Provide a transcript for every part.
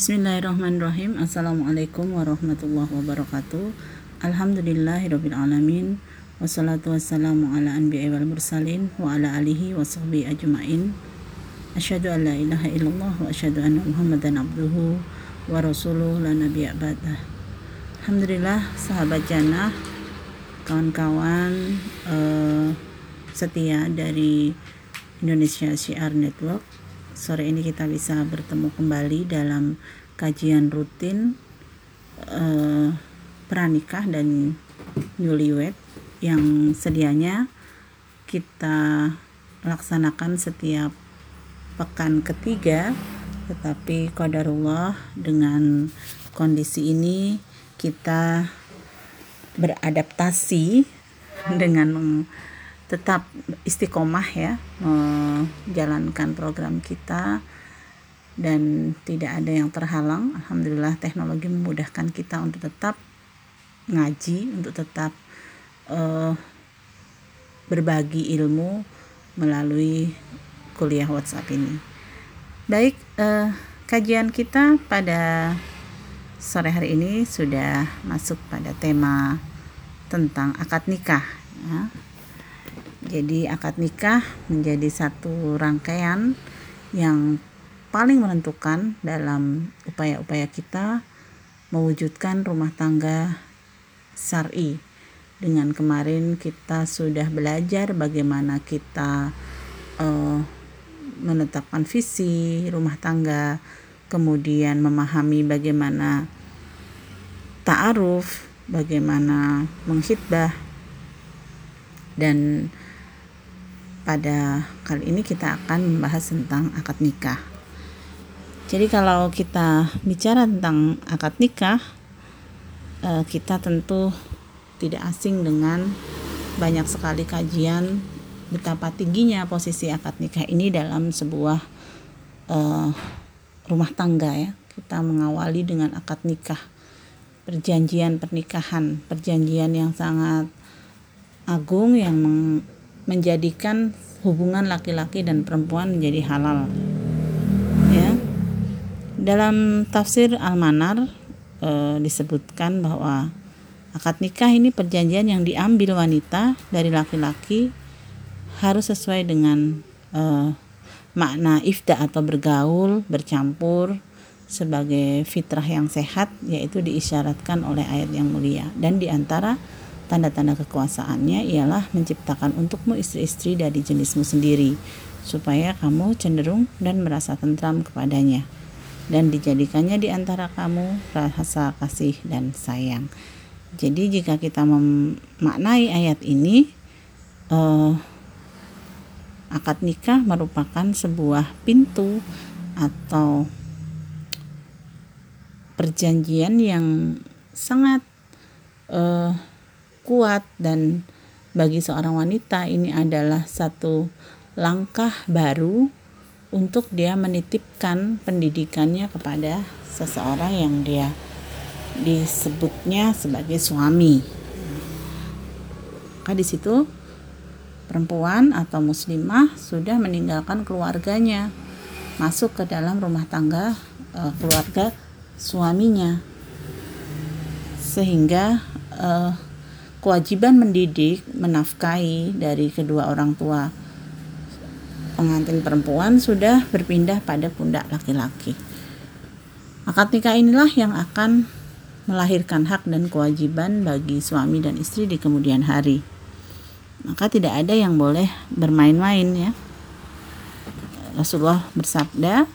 Bismillahirrahmanirrahim. Assalamualaikum warahmatullahi wabarakatuh. Alhamdulillahirrabbilalamin Wassalatu wassalamu ala anbiya wal mursalin Wa ala alihi wa sahbihi ajma'in. Asyhadu an la ilaha illallah Wa asyhadu anna muhammadan abduhu Wa rasuluh la nabiya ba'dah. Alhamdulillah sahabat jannah Kawan-kawan uh, setia dari Indonesia Syiar Network sore ini kita bisa bertemu kembali dalam kajian rutin pranikah dan newlywed yang sedianya kita laksanakan setiap pekan ketiga. Tetapi qadarullah dengan kondisi ini kita beradaptasi dengan tetap istiqomah ya menjalankan program kita dan tidak ada yang terhalang. Alhamdulillah teknologi memudahkan kita untuk tetap ngaji untuk tetap uh, berbagi ilmu melalui kuliah WhatsApp ini. Baik uh, kajian kita pada sore hari ini sudah masuk pada tema tentang akad nikah ya jadi akad nikah menjadi satu rangkaian yang paling menentukan dalam upaya-upaya kita mewujudkan rumah tangga syar'i. Dengan kemarin kita sudah belajar bagaimana kita uh, menetapkan visi rumah tangga, kemudian memahami bagaimana ta'aruf, bagaimana menghitbah dan pada kali ini kita akan membahas tentang akad nikah. Jadi kalau kita bicara tentang akad nikah, eh, kita tentu tidak asing dengan banyak sekali kajian betapa tingginya posisi akad nikah ini dalam sebuah uh, rumah tangga ya. Kita mengawali dengan akad nikah, perjanjian pernikahan, perjanjian yang sangat agung yang menjadikan hubungan laki-laki dan perempuan menjadi halal. Ya. Dalam tafsir Al-Manar e, disebutkan bahwa akad nikah ini perjanjian yang diambil wanita dari laki-laki harus sesuai dengan e, makna ifda atau bergaul, bercampur sebagai fitrah yang sehat yaitu diisyaratkan oleh ayat yang mulia dan di antara Tanda-tanda kekuasaannya ialah menciptakan untukmu istri-istri dari jenismu sendiri, supaya kamu cenderung dan merasa tentram kepadanya, dan dijadikannya di antara kamu rasa kasih dan sayang. Jadi jika kita memaknai ayat ini, eh, akad nikah merupakan sebuah pintu atau perjanjian yang sangat eh, kuat dan bagi seorang wanita ini adalah satu langkah baru untuk dia menitipkan pendidikannya kepada seseorang yang dia disebutnya sebagai suami. Maka di situ perempuan atau muslimah sudah meninggalkan keluarganya, masuk ke dalam rumah tangga uh, keluarga suaminya, sehingga uh, kewajiban mendidik, menafkahi dari kedua orang tua pengantin perempuan sudah berpindah pada pundak laki-laki. Akad nikah inilah yang akan melahirkan hak dan kewajiban bagi suami dan istri di kemudian hari. Maka tidak ada yang boleh bermain-main ya. Rasulullah bersabda,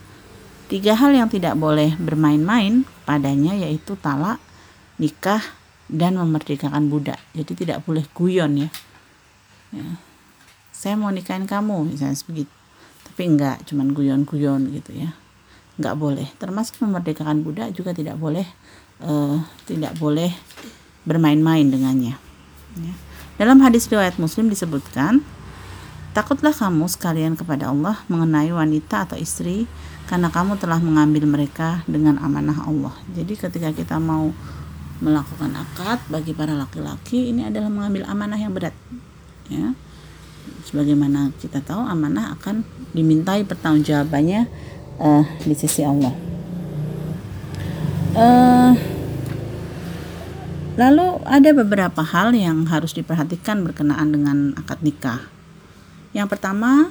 tiga hal yang tidak boleh bermain-main padanya yaitu talak, nikah, dan memerdekakan budak. Jadi tidak boleh guyon ya. ya. Saya mau nikahin kamu misalnya begitu. Tapi enggak, cuman guyon-guyon gitu ya. Enggak boleh. Termasuk memerdekakan budak juga tidak boleh uh, tidak boleh bermain-main dengannya. Ya. Dalam hadis riwayat Muslim disebutkan, takutlah kamu sekalian kepada Allah mengenai wanita atau istri karena kamu telah mengambil mereka dengan amanah Allah. Jadi ketika kita mau melakukan akad bagi para laki-laki ini adalah mengambil amanah yang berat ya. Sebagaimana kita tahu amanah akan dimintai pertanggungjawabannya uh, di sisi Allah. Uh, lalu ada beberapa hal yang harus diperhatikan berkenaan dengan akad nikah. Yang pertama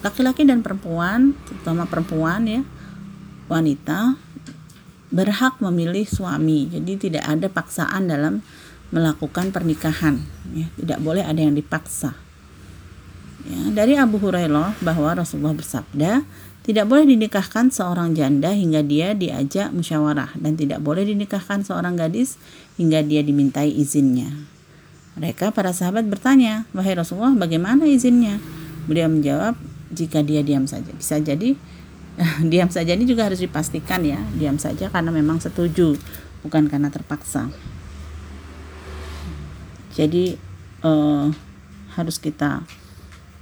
laki-laki dan perempuan terutama perempuan ya wanita berhak memilih suami. Jadi tidak ada paksaan dalam melakukan pernikahan. Ya, tidak boleh ada yang dipaksa. Ya, dari Abu Hurairah bahwa Rasulullah bersabda, tidak boleh dinikahkan seorang janda hingga dia diajak musyawarah dan tidak boleh dinikahkan seorang gadis hingga dia dimintai izinnya. Mereka para sahabat bertanya, "Wahai Rasulullah, bagaimana izinnya?" Beliau menjawab, "Jika dia diam saja." Bisa jadi diam saja ini juga harus dipastikan ya diam saja karena memang setuju bukan karena terpaksa. Jadi eh, harus kita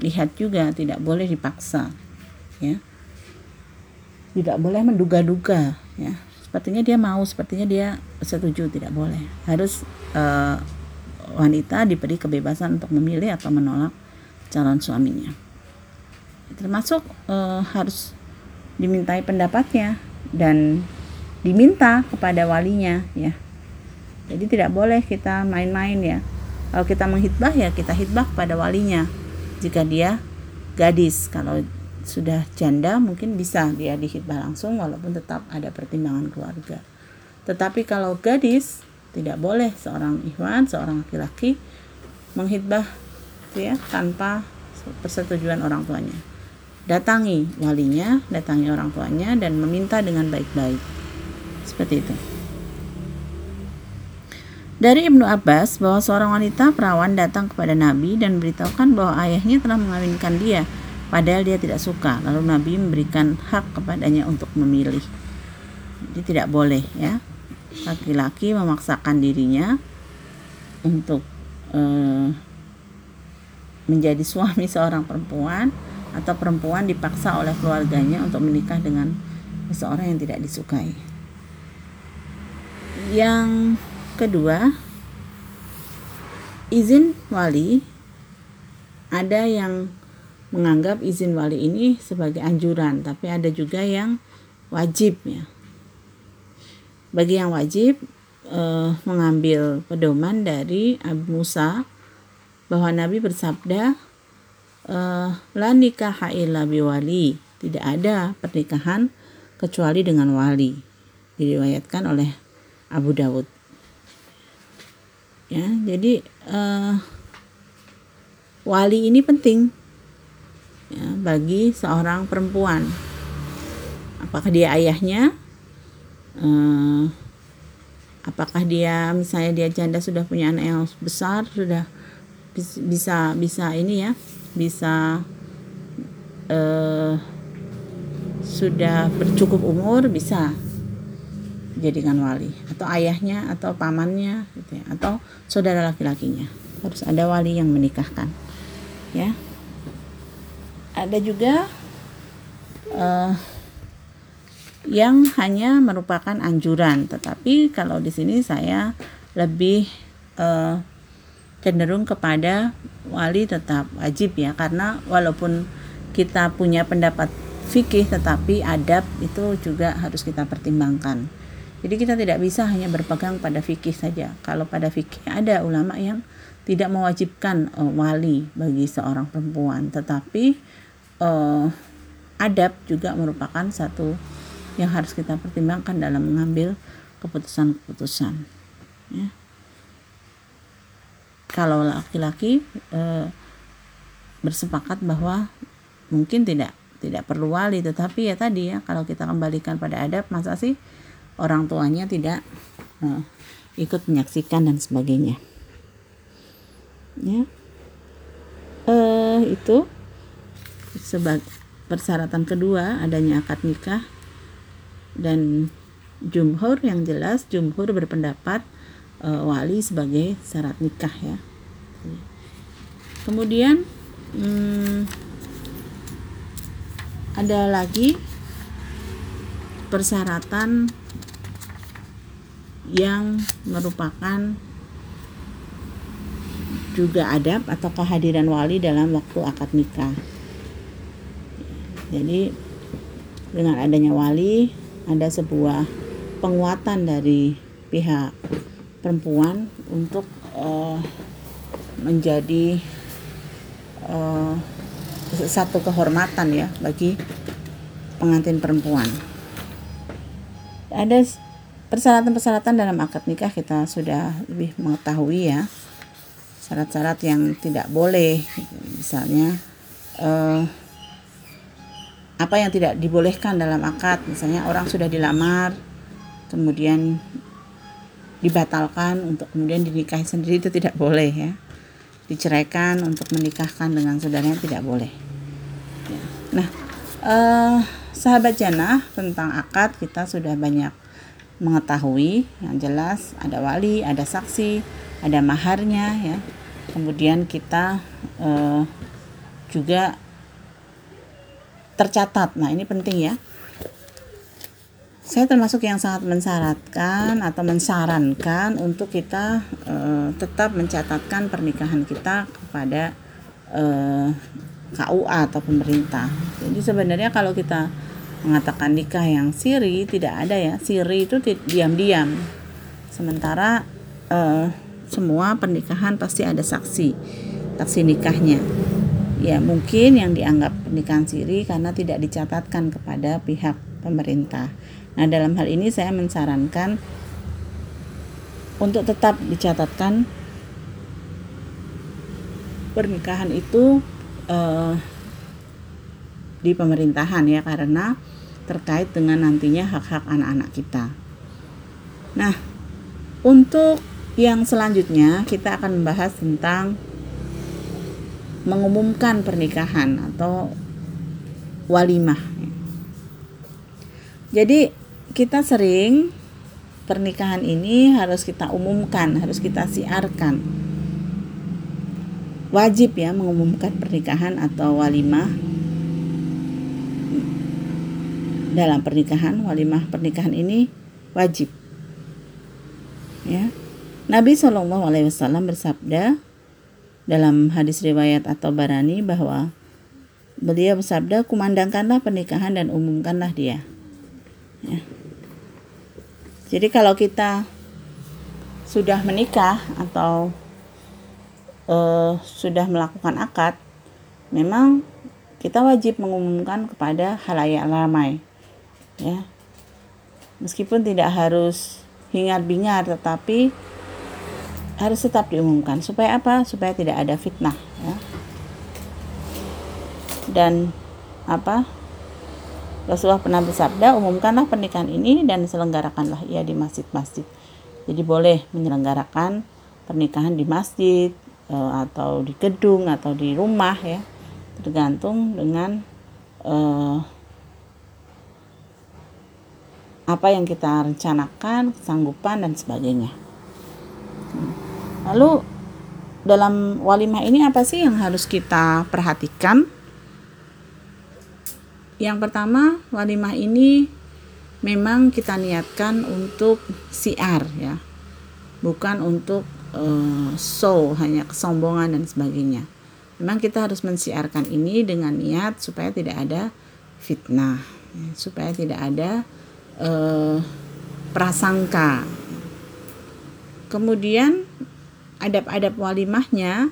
lihat juga tidak boleh dipaksa ya. Tidak boleh menduga-duga ya. Sepertinya dia mau sepertinya dia setuju tidak boleh. Harus eh, wanita diberi kebebasan untuk memilih atau menolak calon suaminya. Termasuk eh, harus dimintai pendapatnya dan diminta kepada walinya ya. Jadi tidak boleh kita main-main ya. Kalau kita menghitbah ya kita hitbah kepada walinya. Jika dia gadis, kalau sudah janda mungkin bisa dia dihitbah langsung walaupun tetap ada pertimbangan keluarga. Tetapi kalau gadis tidak boleh seorang ikhwan, seorang laki-laki menghitbah ya tanpa persetujuan orang tuanya datangi walinya, datangi orang tuanya dan meminta dengan baik-baik. Seperti itu. Dari Ibnu Abbas bahwa seorang wanita perawan datang kepada Nabi dan beritahukan bahwa ayahnya telah mengawinkan dia padahal dia tidak suka. Lalu Nabi memberikan hak kepadanya untuk memilih. Jadi tidak boleh ya laki-laki memaksakan dirinya untuk uh, menjadi suami seorang perempuan atau perempuan dipaksa oleh keluarganya untuk menikah dengan seseorang yang tidak disukai. Yang kedua, izin wali ada yang menganggap izin wali ini sebagai anjuran, tapi ada juga yang wajib ya. Bagi yang wajib eh, mengambil pedoman dari Abu Musa bahwa Nabi bersabda uh, la nikah illa biwali tidak ada pernikahan kecuali dengan wali. Diriwayatkan oleh Abu Dawud. Ya jadi uh, wali ini penting ya, bagi seorang perempuan. Apakah dia ayahnya? Uh, apakah dia misalnya dia janda sudah punya anak yang besar sudah bisa bisa ini ya bisa uh, sudah bercukup umur bisa jadikan wali. Atau ayahnya atau pamannya gitu ya, atau saudara laki-lakinya. Harus ada wali yang menikahkan ya. Ada juga uh, yang hanya merupakan anjuran. Tetapi kalau di sini saya lebih uh, cenderung kepada wali tetap wajib ya karena walaupun kita punya pendapat fikih tetapi adab itu juga harus kita pertimbangkan. Jadi kita tidak bisa hanya berpegang pada fikih saja. Kalau pada fikih ada ulama yang tidak mewajibkan uh, wali bagi seorang perempuan, tetapi uh, adab juga merupakan satu yang harus kita pertimbangkan dalam mengambil keputusan-keputusan. Ya kalau laki-laki e, bersepakat bahwa mungkin tidak tidak perlu wali. Tetapi ya tadi ya kalau kita kembalikan pada adab masa sih orang tuanya tidak e, ikut menyaksikan dan sebagainya. Ya. E, itu sebagai persyaratan kedua adanya akad nikah dan jumhur yang jelas jumhur berpendapat e, wali sebagai syarat nikah ya. Kemudian hmm, ada lagi persyaratan yang merupakan juga adab atau kehadiran wali dalam waktu akad nikah. Jadi dengan adanya wali ada sebuah penguatan dari pihak perempuan untuk uh, menjadi uh, satu kehormatan ya bagi pengantin perempuan. Ada persyaratan-persyaratan dalam akad nikah kita sudah lebih mengetahui ya syarat-syarat yang tidak boleh misalnya uh, apa yang tidak dibolehkan dalam akad misalnya orang sudah dilamar kemudian dibatalkan untuk kemudian dinikahi sendiri itu tidak boleh ya. Diceraikan untuk menikahkan dengan saudaranya tidak boleh. Ya. nah uh, sahabat jannah tentang akad kita sudah banyak mengetahui. Yang jelas ada wali ada saksi ada maharnya ya. Kemudian kita uh, juga tercatat. Nah ini penting ya saya termasuk yang sangat mensyaratkan atau mensarankan untuk kita uh, tetap mencatatkan pernikahan kita kepada uh, KUA atau pemerintah. Jadi sebenarnya kalau kita mengatakan nikah yang siri tidak ada ya. Siri itu diam-diam. Sementara uh, semua pernikahan pasti ada saksi saksi nikahnya ya mungkin yang dianggap pernikahan siri karena tidak dicatatkan kepada pihak pemerintah nah dalam hal ini saya mensarankan untuk tetap dicatatkan pernikahan itu uh, di pemerintahan ya karena terkait dengan nantinya hak-hak anak-anak kita. Nah, untuk yang selanjutnya kita akan membahas tentang mengumumkan pernikahan atau walimah. Jadi kita sering pernikahan ini harus kita umumkan, harus kita siarkan. Wajib ya mengumumkan pernikahan atau walimah dalam pernikahan, walimah pernikahan ini wajib. Ya. Nabi Shallallahu Alaihi Wasallam bersabda dalam hadis riwayat atau barani bahwa beliau bersabda kumandangkanlah pernikahan dan umumkanlah dia. Ya. Jadi kalau kita sudah menikah atau uh, sudah melakukan akad, memang kita wajib mengumumkan kepada halayak ramai. Ya. Meskipun tidak harus hingar-bingar tetapi harus tetap diumumkan supaya apa supaya tidak ada fitnah ya dan apa Rasulullah pernah bersabda umumkanlah pernikahan ini dan selenggarakanlah ia di masjid-masjid jadi boleh menyelenggarakan pernikahan di masjid e, atau di gedung atau di rumah ya tergantung dengan e, apa yang kita rencanakan kesanggupan dan sebagainya. Lalu dalam walimah ini apa sih yang harus kita perhatikan? Yang pertama, walimah ini memang kita niatkan untuk siar ya. Bukan untuk uh, show hanya kesombongan dan sebagainya. Memang kita harus mensiarkan ini dengan niat supaya tidak ada fitnah, ya, supaya tidak ada uh, prasangka. Kemudian adab-adab walimahnya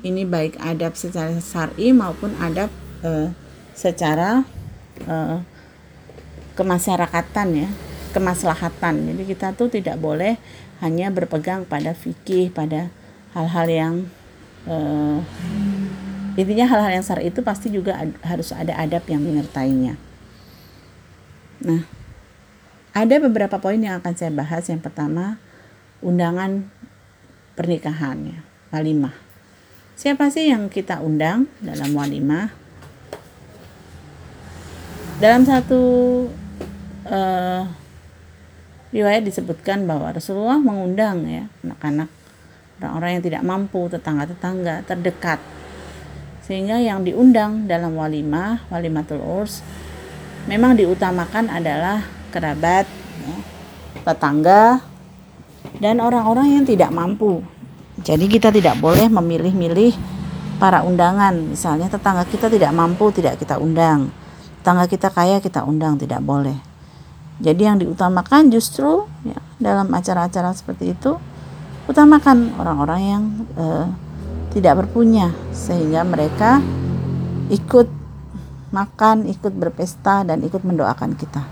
ini baik adab secara syar'i maupun adab e, secara e, kemasyarakatan ya kemaslahatan jadi kita tuh tidak boleh hanya berpegang pada fikih pada hal-hal yang e, intinya hal-hal yang syar'i itu pasti juga ad, harus ada adab yang menyertainya nah ada beberapa poin yang akan saya bahas yang pertama undangan pernikahannya, walimah. Siapa sih yang kita undang dalam walimah? Dalam satu uh, riwayat disebutkan bahwa Rasulullah mengundang ya anak-anak orang-orang yang tidak mampu, tetangga-tetangga terdekat. Sehingga yang diundang dalam walimah, walimatul urs, memang diutamakan adalah kerabat, ya, tetangga, dan orang-orang yang tidak mampu. Jadi kita tidak boleh memilih-milih para undangan. Misalnya tetangga kita tidak mampu tidak kita undang. Tetangga kita kaya kita undang tidak boleh. Jadi yang diutamakan justru ya, dalam acara-acara seperti itu utamakan orang-orang yang uh, tidak berpunya sehingga mereka ikut makan, ikut berpesta dan ikut mendoakan kita.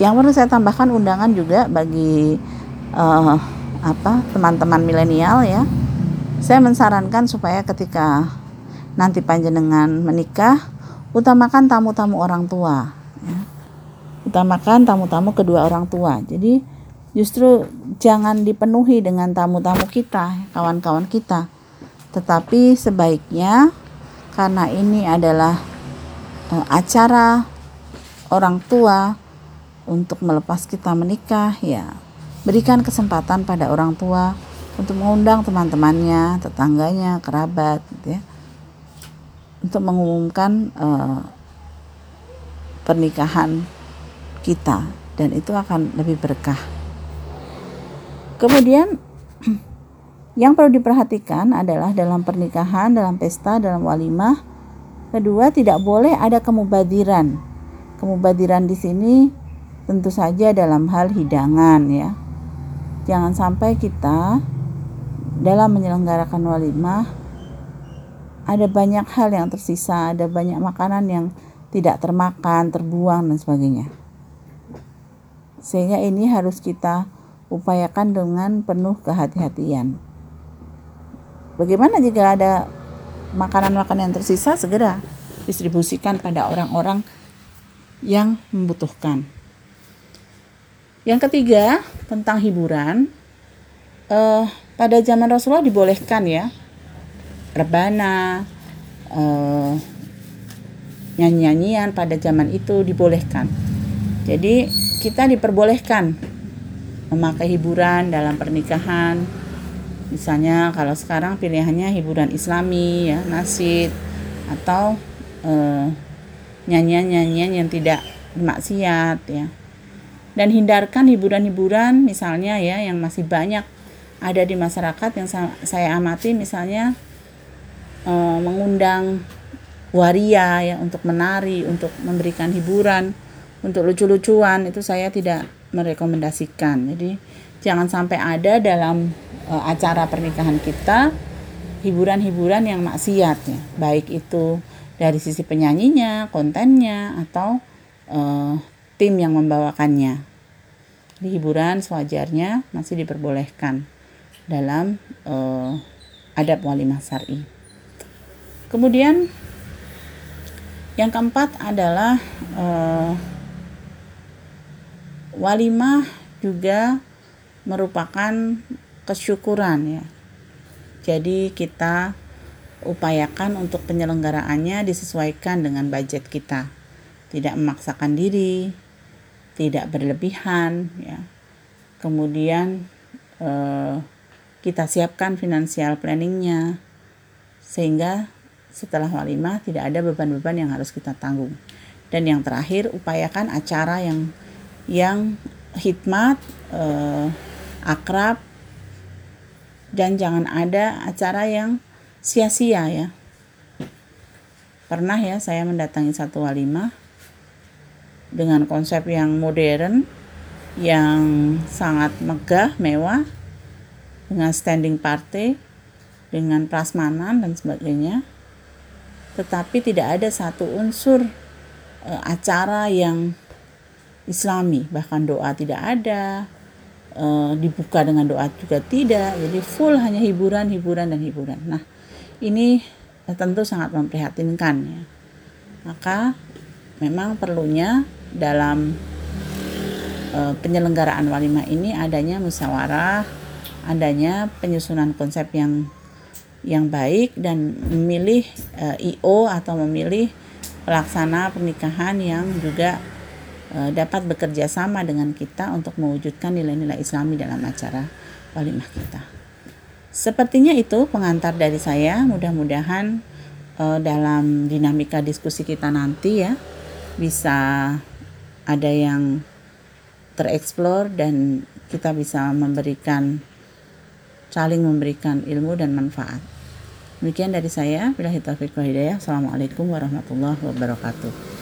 Yang perlu saya tambahkan undangan juga bagi uh, apa teman-teman milenial ya. Saya mensarankan supaya ketika nanti panjenengan menikah utamakan tamu-tamu orang tua ya. Utamakan tamu-tamu kedua orang tua. Jadi justru jangan dipenuhi dengan tamu-tamu kita, kawan-kawan kita. Tetapi sebaiknya karena ini adalah uh, acara orang tua untuk melepas kita menikah, ya berikan kesempatan pada orang tua untuk mengundang teman-temannya, tetangganya, kerabat, gitu ya, untuk mengumumkan uh, pernikahan kita dan itu akan lebih berkah. Kemudian yang perlu diperhatikan adalah dalam pernikahan, dalam pesta, dalam walimah, kedua tidak boleh ada kemubadiran. Kemubadiran di sini tentu saja dalam hal hidangan ya. Jangan sampai kita dalam menyelenggarakan walimah ada banyak hal yang tersisa, ada banyak makanan yang tidak termakan, terbuang dan sebagainya. Sehingga ini harus kita upayakan dengan penuh kehati-hatian. Bagaimana jika ada makanan-makanan yang tersisa segera distribusikan pada orang-orang yang membutuhkan. Yang ketiga tentang hiburan, uh, pada zaman Rasulullah dibolehkan ya rebana, uh, nyanyi-nyanyian pada zaman itu dibolehkan. Jadi kita diperbolehkan memakai hiburan dalam pernikahan. Misalnya kalau sekarang pilihannya hiburan Islami ya, nasid atau uh, nyanyian-nyanyian yang tidak maksiat ya. Dan hindarkan hiburan-hiburan misalnya ya yang masih banyak ada di masyarakat yang saya amati misalnya uh, mengundang waria ya untuk menari, untuk memberikan hiburan, untuk lucu-lucuan itu saya tidak merekomendasikan. Jadi jangan sampai ada dalam uh, acara pernikahan kita hiburan-hiburan yang maksiat ya, baik itu dari sisi penyanyinya, kontennya atau uh, tim yang membawakannya. Jadi hiburan sewajarnya masih diperbolehkan dalam uh, adab walimah syar'i. Kemudian yang keempat adalah uh, walimah juga merupakan kesyukuran ya. Jadi kita upayakan untuk penyelenggaraannya disesuaikan dengan budget kita. Tidak memaksakan diri, tidak berlebihan ya. Kemudian eh, kita siapkan finansial planningnya sehingga setelah walimah tidak ada beban-beban yang harus kita tanggung. Dan yang terakhir, upayakan acara yang yang hikmat, eh, akrab, dan jangan ada acara yang sia-sia ya. Pernah ya saya mendatangi satu walimah dengan konsep yang modern, yang sangat megah, mewah, dengan standing party, dengan prasmanan dan sebagainya tetapi tidak ada satu unsur e, acara yang islami. Bahkan doa tidak ada e, dibuka dengan doa juga tidak. Jadi full hanya hiburan hiburan dan hiburan. Nah ini tentu sangat memprihatinkan ya. Maka memang perlunya dalam e, penyelenggaraan walimah ini adanya musyawarah adanya penyusunan konsep yang yang baik dan memilih uh, eh, IO atau memilih pelaksana pernikahan yang juga uh, dapat bekerja sama dengan kita untuk mewujudkan nilai-nilai Islami dalam acara walimah kita. Sepertinya itu pengantar dari saya. Mudah-mudahan uh, dalam dinamika diskusi kita nanti ya bisa ada yang tereksplor dan kita bisa memberikan saling memberikan ilmu dan manfaat. Demikian dari saya. Bila hidayah. Assalamualaikum warahmatullahi wabarakatuh.